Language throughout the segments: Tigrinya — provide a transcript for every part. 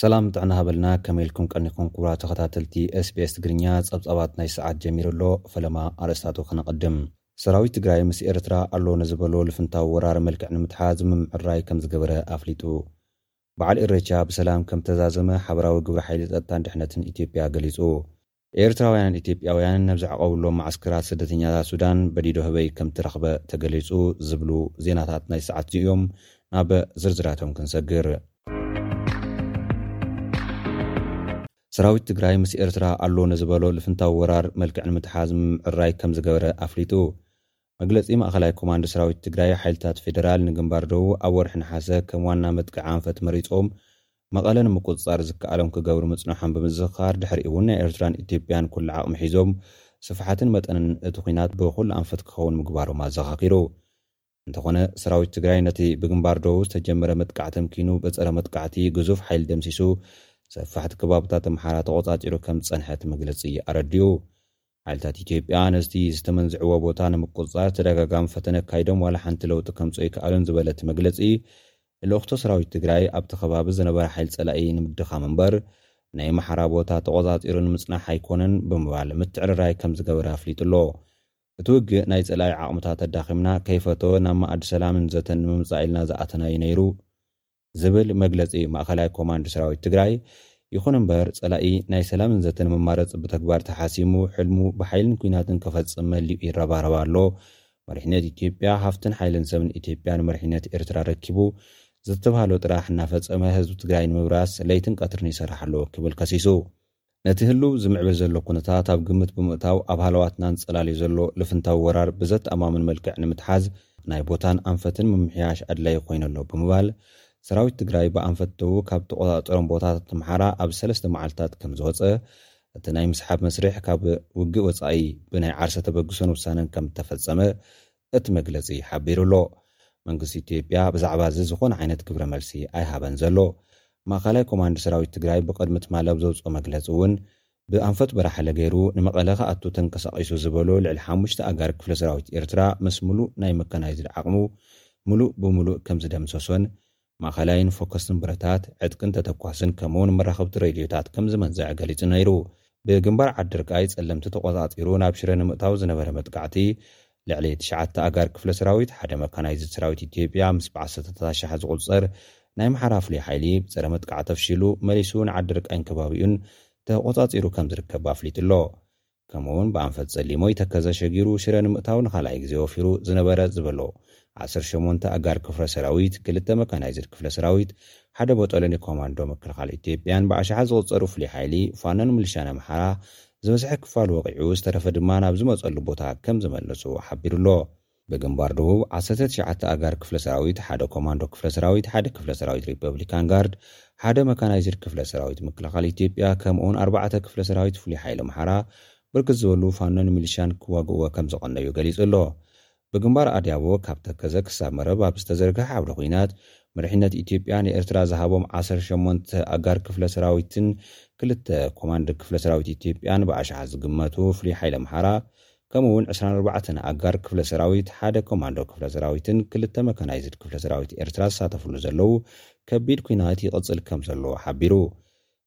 ሰላም ጥዕና ሃበልና ከመይ ኢልኩም ቀኒኹም ክቡራት ተኸታተልቲ ስቤስ ትግርኛ ጸብጻባት ናይ ሰዓት ጀሚሩ ኣሎ ፈለማ ኣርእስታቱ ከነቐድም ሰራዊት ትግራይ ምስ ኤርትራ ኣሎ ንዝበሎ ልፍንታዊ ወራር መልክዕ ንምትሓዝ ምምዕራይ ከም ዝገበረ ኣፍሊጡ በዓል ኢሬቻ ብሰላም ከም ተዛዘመ ሓበራዊ ግብሪ ሓይሊ ጸጥታን ድሕነትን ኢትዮጵያ ገሊጹ ኤርትራውያንን ኢትዮጵያውያንን ናብ ዘዕቆብሎም መዓስከራት ስደተኛታት ሱዳን በዲዶ ህበይ ከምተረኽበ ተገሊጹ ዝብሉ ዜናታት ናይዚ ሰዓት'ዚ እዮም። ናብ ዝርዝራቶም ክንሰግር። ሰራዊት ትግራይ ምስ ኤርትራ ኣሎ ንዝበሎ ልፍንታዊ ወራር መልክዕ ንምትሓዝ ምምዕርራይ ከምዝገበረ ኣፍሊጡ። መግለጺ ማእኸላይ ኮማንድ ሰራዊት ትግራይ፣ ሓይልታት ፌደራል ንግንባር ደቡብ ኣብ ወርሒ ነሓሰ ከም ዋና መጥቅዒ ኣንፈት መሪፆም መቐለ ንምቁፅፃር ዝከኣሎም ክገብሩ ምፅነሖም ብምዝኽኻር ድሕሪኡ እውን ናይ ኤርትራን ኢትዮጵያን ኩሉ ዓቕሚ ሒዞም ስፍሓትን መጠንን እቲ ኹናት ብኹሉ ኣንፈት ክኸውን ምግባሮም ኣዘኻኺሩ። እንተኾነ ሰራዊት ትግራይ ነቲ ብግንባር ደቡብ ዝተጀመረ መጥቃዕቲ ኣምኪኑ በፀረ መጥቃዕቲ ግዙፍ ሓይሊ ደምሲሱ ሰፋሕቲ ከባብታት ኣምሓራ ተቖፃፂሩ ከም ዝፀንሐ እቲ መግለፂ ኣረዲኡ። ሓይልታት ኢትዮጵያ ነቲ ዝተመንዝዕዎ ቦታ ንምቁፅፃር ተደጋጋሚ ፈተነ ኣካይዶም ዋላ ሓንቲ ለውጢ ከምፅእ ኣይከኣሉን ዝበለ እቲ መግለፂ፣ ልእኽቶ ሰራዊት ትግራይ ኣብቲ ከባቢ ዝነበረ ሓይሊ ፀላኢ ንምድኻም እምበር ናይ ኣምሓራ ቦታ ተቖፃፂሩ ንምፅናሕ ኣይኮነን ብምባል ምትዕርራይ ከምዝገበረ ኣፍሊጡ ኣሎ። እቲ ውግእ ናይ ፀላኢ ዓቕምታት ኣዳኺምና ከይፈተወ ናብ መኣዲ ሰላምን ዘተን ንምምፃእ ኢልና ዝኣተና'ዩ ነይሩ። ዝብል መግለፂ ማእኸላይ ኮማንድ ሰራዊት ትግራይ ይኹን እምበር ፀላኢ ናይ ሰላምን ዘተን መማረፂ ብተግባር ተሓሲሙ ሕልሙ ብሓይልን ኲናትን ከፈፅም መሊኡ ይረባረብ ኣሎ። መሪሕነት ኢትዮጵያ ሃፍትን ሓይልን ሰብን ኢትዮጵያ ንመሪሕነት ኤርትራ ኣረኪቡ ዘዝተብሃሎ ጥራሕ እናፈፀመ ህዝቢ ትግራይ ንምብራስ ለይትን ቀትርን ይሰርሕ ኣሎ ክብል ከሲሱ። ነቲ ህሉው ዝምዕብል ዘሎ ኩነታት ኣብ ግምት ብምእታው ኣብ ሃለዋትና ኣንጸላልዩ ዘሎ ልፍንታዊ ወራር ብዘተኣማምን መልክዕ ንምትሓዝ ናይ ቦታን ኣንፈትን ምምሕያሽ ኣድላዪ ኮይኑ ኣሎ ብምባል ሰራዊት ትግራይ ብኣንፈት ደቡብ ካብ ዝተቖጻጸሮም ቦታታት ኣምሓራ ኣብ ሰለስተ መዓልትታት ከምዝወጸ እቲ ናይ ምስሓብ መስርሕ ካብ ውግእ ወጻኢ ብናይ ዓርሰ ተበግሶን ውሳነን ከምተፈጸመ እቲ መግለጺ ሓቢሩ'ሎ። መንግስቲ ኢትዮጵያ ብዛዕባ'ዚ ዝኾነ ዓይነት ግብረ መልሲ ኣይሃበን ዘሎ። ማእከላይ ኮማንድ ሰራዊት ትግራይ ብቕድሚ ትማሊ ኣብ ዘውጽኦ መግለጺ'ውን፣ ብኣንፈት በራሕለ ገይሩ ንመቐለ ክኣቱ ተንቀሳቒሱ ዝበሎ ልዕሊ ሓሙሽተ ኣጋር ክፍለ ሰራዊት ኤርትራ ምስ ምሉእ ናይ መካናይዝድ ዓቕሙ ምሉእ ብምሉእ ከምዝደምሰሶን ማእከላይን ፎከስትን ብረታት፣ ዕጥቅን ተተኳስን ከምኡ'ውን መራኸብቲ ሬድዮታት ከም ዝመንዘዐ ገሊጹ ነይሩ። ብግንባር ዓዲርቃይ ጸለምቲ ተቖጻጺሩ ናብ ሽረ ንምእታው ዝነበረ መጥቃዕቲ፣ ልዕሊ ትሽዓተ ኣጋር ክፍለ ሰራዊት፣ ሓደ መካናይዝድ ሰራዊት ኢትዮጵያ ምስ ብዓሰርተታት ኣሻሓት ዝቑጸር ናይ ኣምሓራ ፍሉይ ሓይሊ ብጸረ መጥቃዕቲ ኣፍሺሉ መሊሱ ንዓዲርቃይን ከባቢኡን ተቖጻጺሩ ከም ዝርከብ ኣፍሊጡ ኣሎ። ከምኡ'ውን ብኣንፈት ጸሊሞይ ተከዘ ሸጊሩ ሽረ ንምእታው ንኻልኣይ ግዜ ወፊሩ ዝነበረ ዝበሎ ዓሰርተ ሸሞንተ ኣጋር ክፍረ ሰራዊት፣ ክልተ መካናይዝድ ክፍለ ሰራዊት፣ ሓደ ቦጦሎኒ ኮማንዶ ምክልኻል ኢትዮጵያን ብኣሽሓት ዝቑጸሩ ፍሉይ ሓይሊ ፋኖን ምልሻን ኣምሓራ ዝበዝሐ ክፋሉ ወቒዑ ዝተረፈ ድማ ናብ ዝመጸሉ ቦታ ከም ዝመለሱ ሓቢሩ'ሎ። ብግንባር ደቡብ፣ ዓሰርተ ትሽዓተ ኣጋር ክፍለ ሰራዊት፣ ሓደ ኮማንዶ ክፍለ ሰራዊት፣ ሓደ ክፍለ ሰራዊት ሪፐብሊካን ጋርድ፣ ሓደ መካናይዝድ ክፍለ ሰራዊት ምክልኻል ኢትዮጵያ ከምኡ'ውን ኣርባዕተ ክፍለ ሰራዊት ፍሉይ ሓይሊ ኣምሓራ ብርክት ዝበሉ ፋኖን ሚሊሻን ክዋግእዎ ከምዝቐነዩ ገሊጹ ኣሎ። ብግንባር ኣድያቦ ካብ ተከዘ ክሳብ መረብ ኣብ ዝተዘርገሐ ዓውደ ኹናት፣ መሪሕነት ኢትዮጵያ ንኤርትራ ዝሃቦም ዓሰርተ ሸሞንተ ኣጋር ክፍለ ሰራዊትን ክልተ ኮማንድ ክፍለ ሰራዊት ኢትዮጵያን ብኣሽሓት ዝግመቱ ፍሉይ ሓይሊ ኣምሓራ ከምኡ ውን ዕስራን ኣርባዕተን ኣጋር ክፍለ ሰራዊት፣ ሓደ ኮማንዶ ክፍለ ሰራዊትን ክልተ መካናይዝድ ክፍለ ሰራዊት ኤርትራ ዝሳተፍሉ ዘለዉ ከቢድ ኲናት ይቕጽል ከም ዘሎ ሓቢሩ።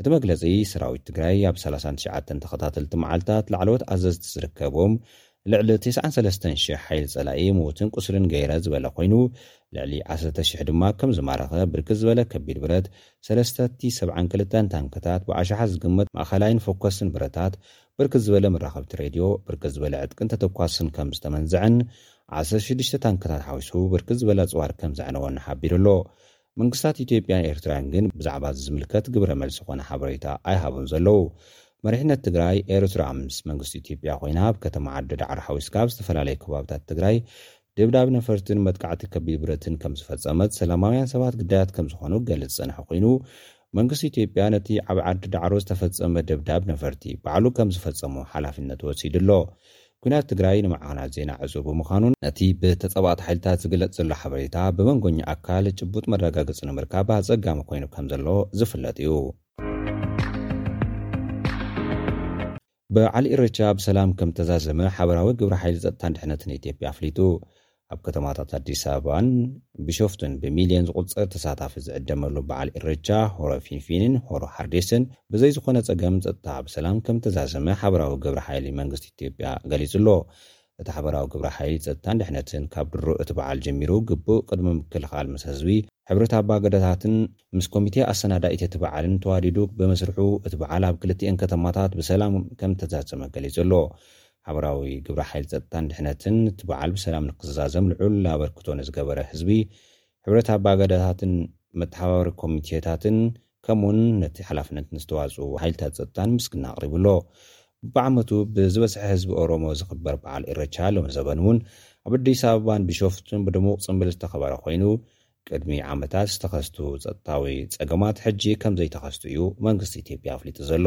እቲ መግለጺ፣ ሰራዊት ትግራይ ኣብ ሰላሳን ትሽዓተን ተኸታተልቲ መዓልታት ላዕለዎት ኣዘዝቲ ዝርከብዎም ልዕሊ ተስዓን ሰለስተን ሽሕ ሓይሊ ጸላኢ ምዉትን ቁስልን ገይረ ዝበለ ኮይኑ ልዕሊ ዓሰርተ ሽሕ ድማ ከም ዝማረኸ ብርክት ዝበለ ከቢድ ብረት ሰለስተ ቲ ሰብዓን ክልተን ታንክታት ብኣሽሓት ዝግመት ማእኸላይን ፎከስትን ብረታት ብርክት ዝበለ መራኸብቲ ሬድዮ፣ ብርክት ዝበለ ዕጥቅን ተተኳስን ከም ዝተመንዘዐን ዓሰርተ ሽዱሽተ ታንክታት ሓዊሱ ብርክት ዝበለ ኣጽዋር ከም ዘዕነወን ሓቢሩ ኣሎ። መንግስታት ኢትዮጵያን ኤርትራን ግን ብዛዕባ እዚ ዝምልከት ግብረ መልሲ ኮነ ሓበሬታ ኣይሃቡን ዘለዉ። መሪሕነት ትግራይ፣ ኤርትራ ምስ መንግስቲ ኢትዮጵያ ኮይና ኣብ ከተማ ዓዲ ዳዕሮ ሓዊስካ ኣብ ዝተፈላለዩ ከባብታት ትግራይ ደብዳብ ነፈርትን መጥቃዕቲ ከቢድ ብረትን ከም ዝፈጸመት፣ ሰላማውያን ሰባት ግዳያት ከም ዝኾኑ ክገልጽ ዝጸንሐ ኮይኑ፣ መንግስቲ ኢትዮጵያ ነቲ ኣብ ዓዲ ዳዕሮ ዝተፈጸመ ደብዳብ ነፈርቲ ባዕሉ ከም ዝፈጸሞ ሓላፍነት ወሲዱ ኣሎ። ኲናት ትግራይ ንማዕኸናት ዜና ዕጹው ብምዃኑን፣ ነቲ ብተጻባእቲ ሓይልታት ዝግለጽ ዘሎ ሓበሬታ ብመንጎኛ ኣካል ጭቡጥ መረጋገጺ ንምርካብ ኣጸጋሚ ኮይኑ ከም ዘሎ ዝፍለጥ እዩ። በዓል ኢሬቻ ብሰላም ከምተዛዘመ ሓበራዊ ግብረ ሓይሊ ፀጥታን ድሕነትን ኢትዮጵያ ኣፍሊጡ። ኣብ ከተማታት ኣዲስ ኣበባን ቢሾፍቱን ብሚሊየን ዝቑፀር ተሳታፊ ዝዕደመሉ በዓል ኢሬቻ ሆረ ፊንፊንን ሆሮ ሃርዴሰን ብዘይ ዝኾነ ፀገም ፀጥታ ብሰላም ከምተዛዘመ ሓበራዊ ግብረ ሓይሊ መንግስቲ ኢትዮጵያ ገሊፁ'ሎ። እቲ ሓበራዊ ግብረ ሓይል ፀጥታን ድሕነትን ካብ ድሮ እቲ በዓል ጀሚሩ ግቡእ ቅድመ ምክልኻል ምስ ህዝቢ፣ ሕብረት ኣባ ገዳታትን ምስ ኮሚቴ ኣሰናዳኢት እቲ በዓልን ተዋዲዱ ብመስርሑ እቲ በዓል ኣብ ክልቲኤን ከተማታት ብሰላም ከምተዛዘመ ገሊፁ ኣሎ። ሓበራዊ ግብረ ሓይል ፀጥታን ድሕነትን እቲ በዓል ብሰላም ንክዛዘም ልዑል ኣበርክቶ ንዝገበረ ህዝቢ፣ ሕብረት ኣባ ገዳታትን መተሓባበሪ ኮሚቴታትን ከምኡ'ውን ነቲ ሓላፍነት ንዝተዋጽኡ ሓይልታት ጸጥታን ምስግና ኣቕሪቡ ኣሎ። በብዓመቱ ብዝበዝሐ ህዝቢ ኦሮሞ ዝኽበር በዓል ኢረቻ ሎሚ ዘበን'ውን ኣብ ኣዲስ ኣበባን ቢሾፍቱን ብድሙቕ ጽንብል ዝተኸበረ ኮይኑ፣ ቅድሚ ዓመታት ዝተኸስቱ ጸጥታዊ ጸገማት ሕጂ ከምዘይተኸስቱ እዩ መንግስቲ ኢትዮጵያ ኣፍሊጡ ዘሎ።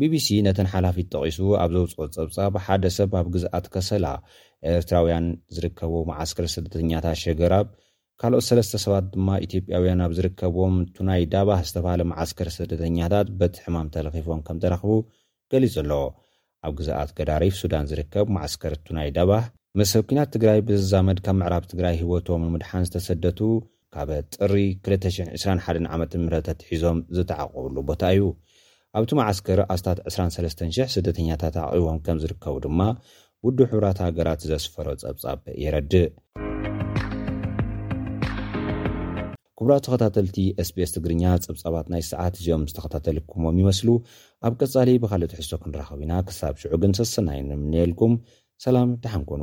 ቢቢሲ ነተን ሓላፊት ጠቒሱ ኣብ ዘውጽኦ ጸብጻብ፣ ሓደ ሰብ ኣብ ግዝኣት ከሰላ፣ ኤርትራውያን ዝርከብዎ መዓስከር ስደተኛታት ሸገራብ፣ ካልኦት ሰለስተ ሰባት ድማ ኢትዮጵያውያን ኣብ ዝርከብዎም ቱናይ ዳባህ ዝተባህለ መዓስከር ስደተኛታት በቲ ሕማም ተለኺፎም ከም ተረኽቡ ገሊጹ ኣሎ። ኣብ ግዝኣት ገዳሪፍ ሱዳን ዝርከብ መዓስከር ቱናይ ዳባህ፣ ምስ ሰብ ኲናት ትግራይ ብዝዛመድ ካብ ምዕራብ ትግራይ ህይወቶም ንምድሓን ዝተሰደቱ ካብ ጥሪ ክልተ ሽሕ ዕስራን ሓደን ዓመተ ምህረት ኣትሒዞም ዝተዓቖብሉ ቦታ እዩ። ኣብቲ መዓስከር ኣስታት ዕስራን ሰለስተን ሽሕ ስደተኛታት ተዓቚቦም ከም ዝርከቡ ድማ ውድብ ሕቡራት ሃገራት ዘስፈሮ ጸብጻብ የረድእ። ክቡራት ተኸታተልቲ SBS ትግርኛ ጸብጻባት ናይ ሰዓት እዚኦም ዝተኸታተልኩሞም ይመስሉ። ኣብ ቀጻሊ ብኻልእ ትሕዝቶ ክንራኸብ ኢና። ክሳብ ሽዑ ግን ሰሰናዩ ንምነየልኩም። ሰላም ደሓን ኩኑ።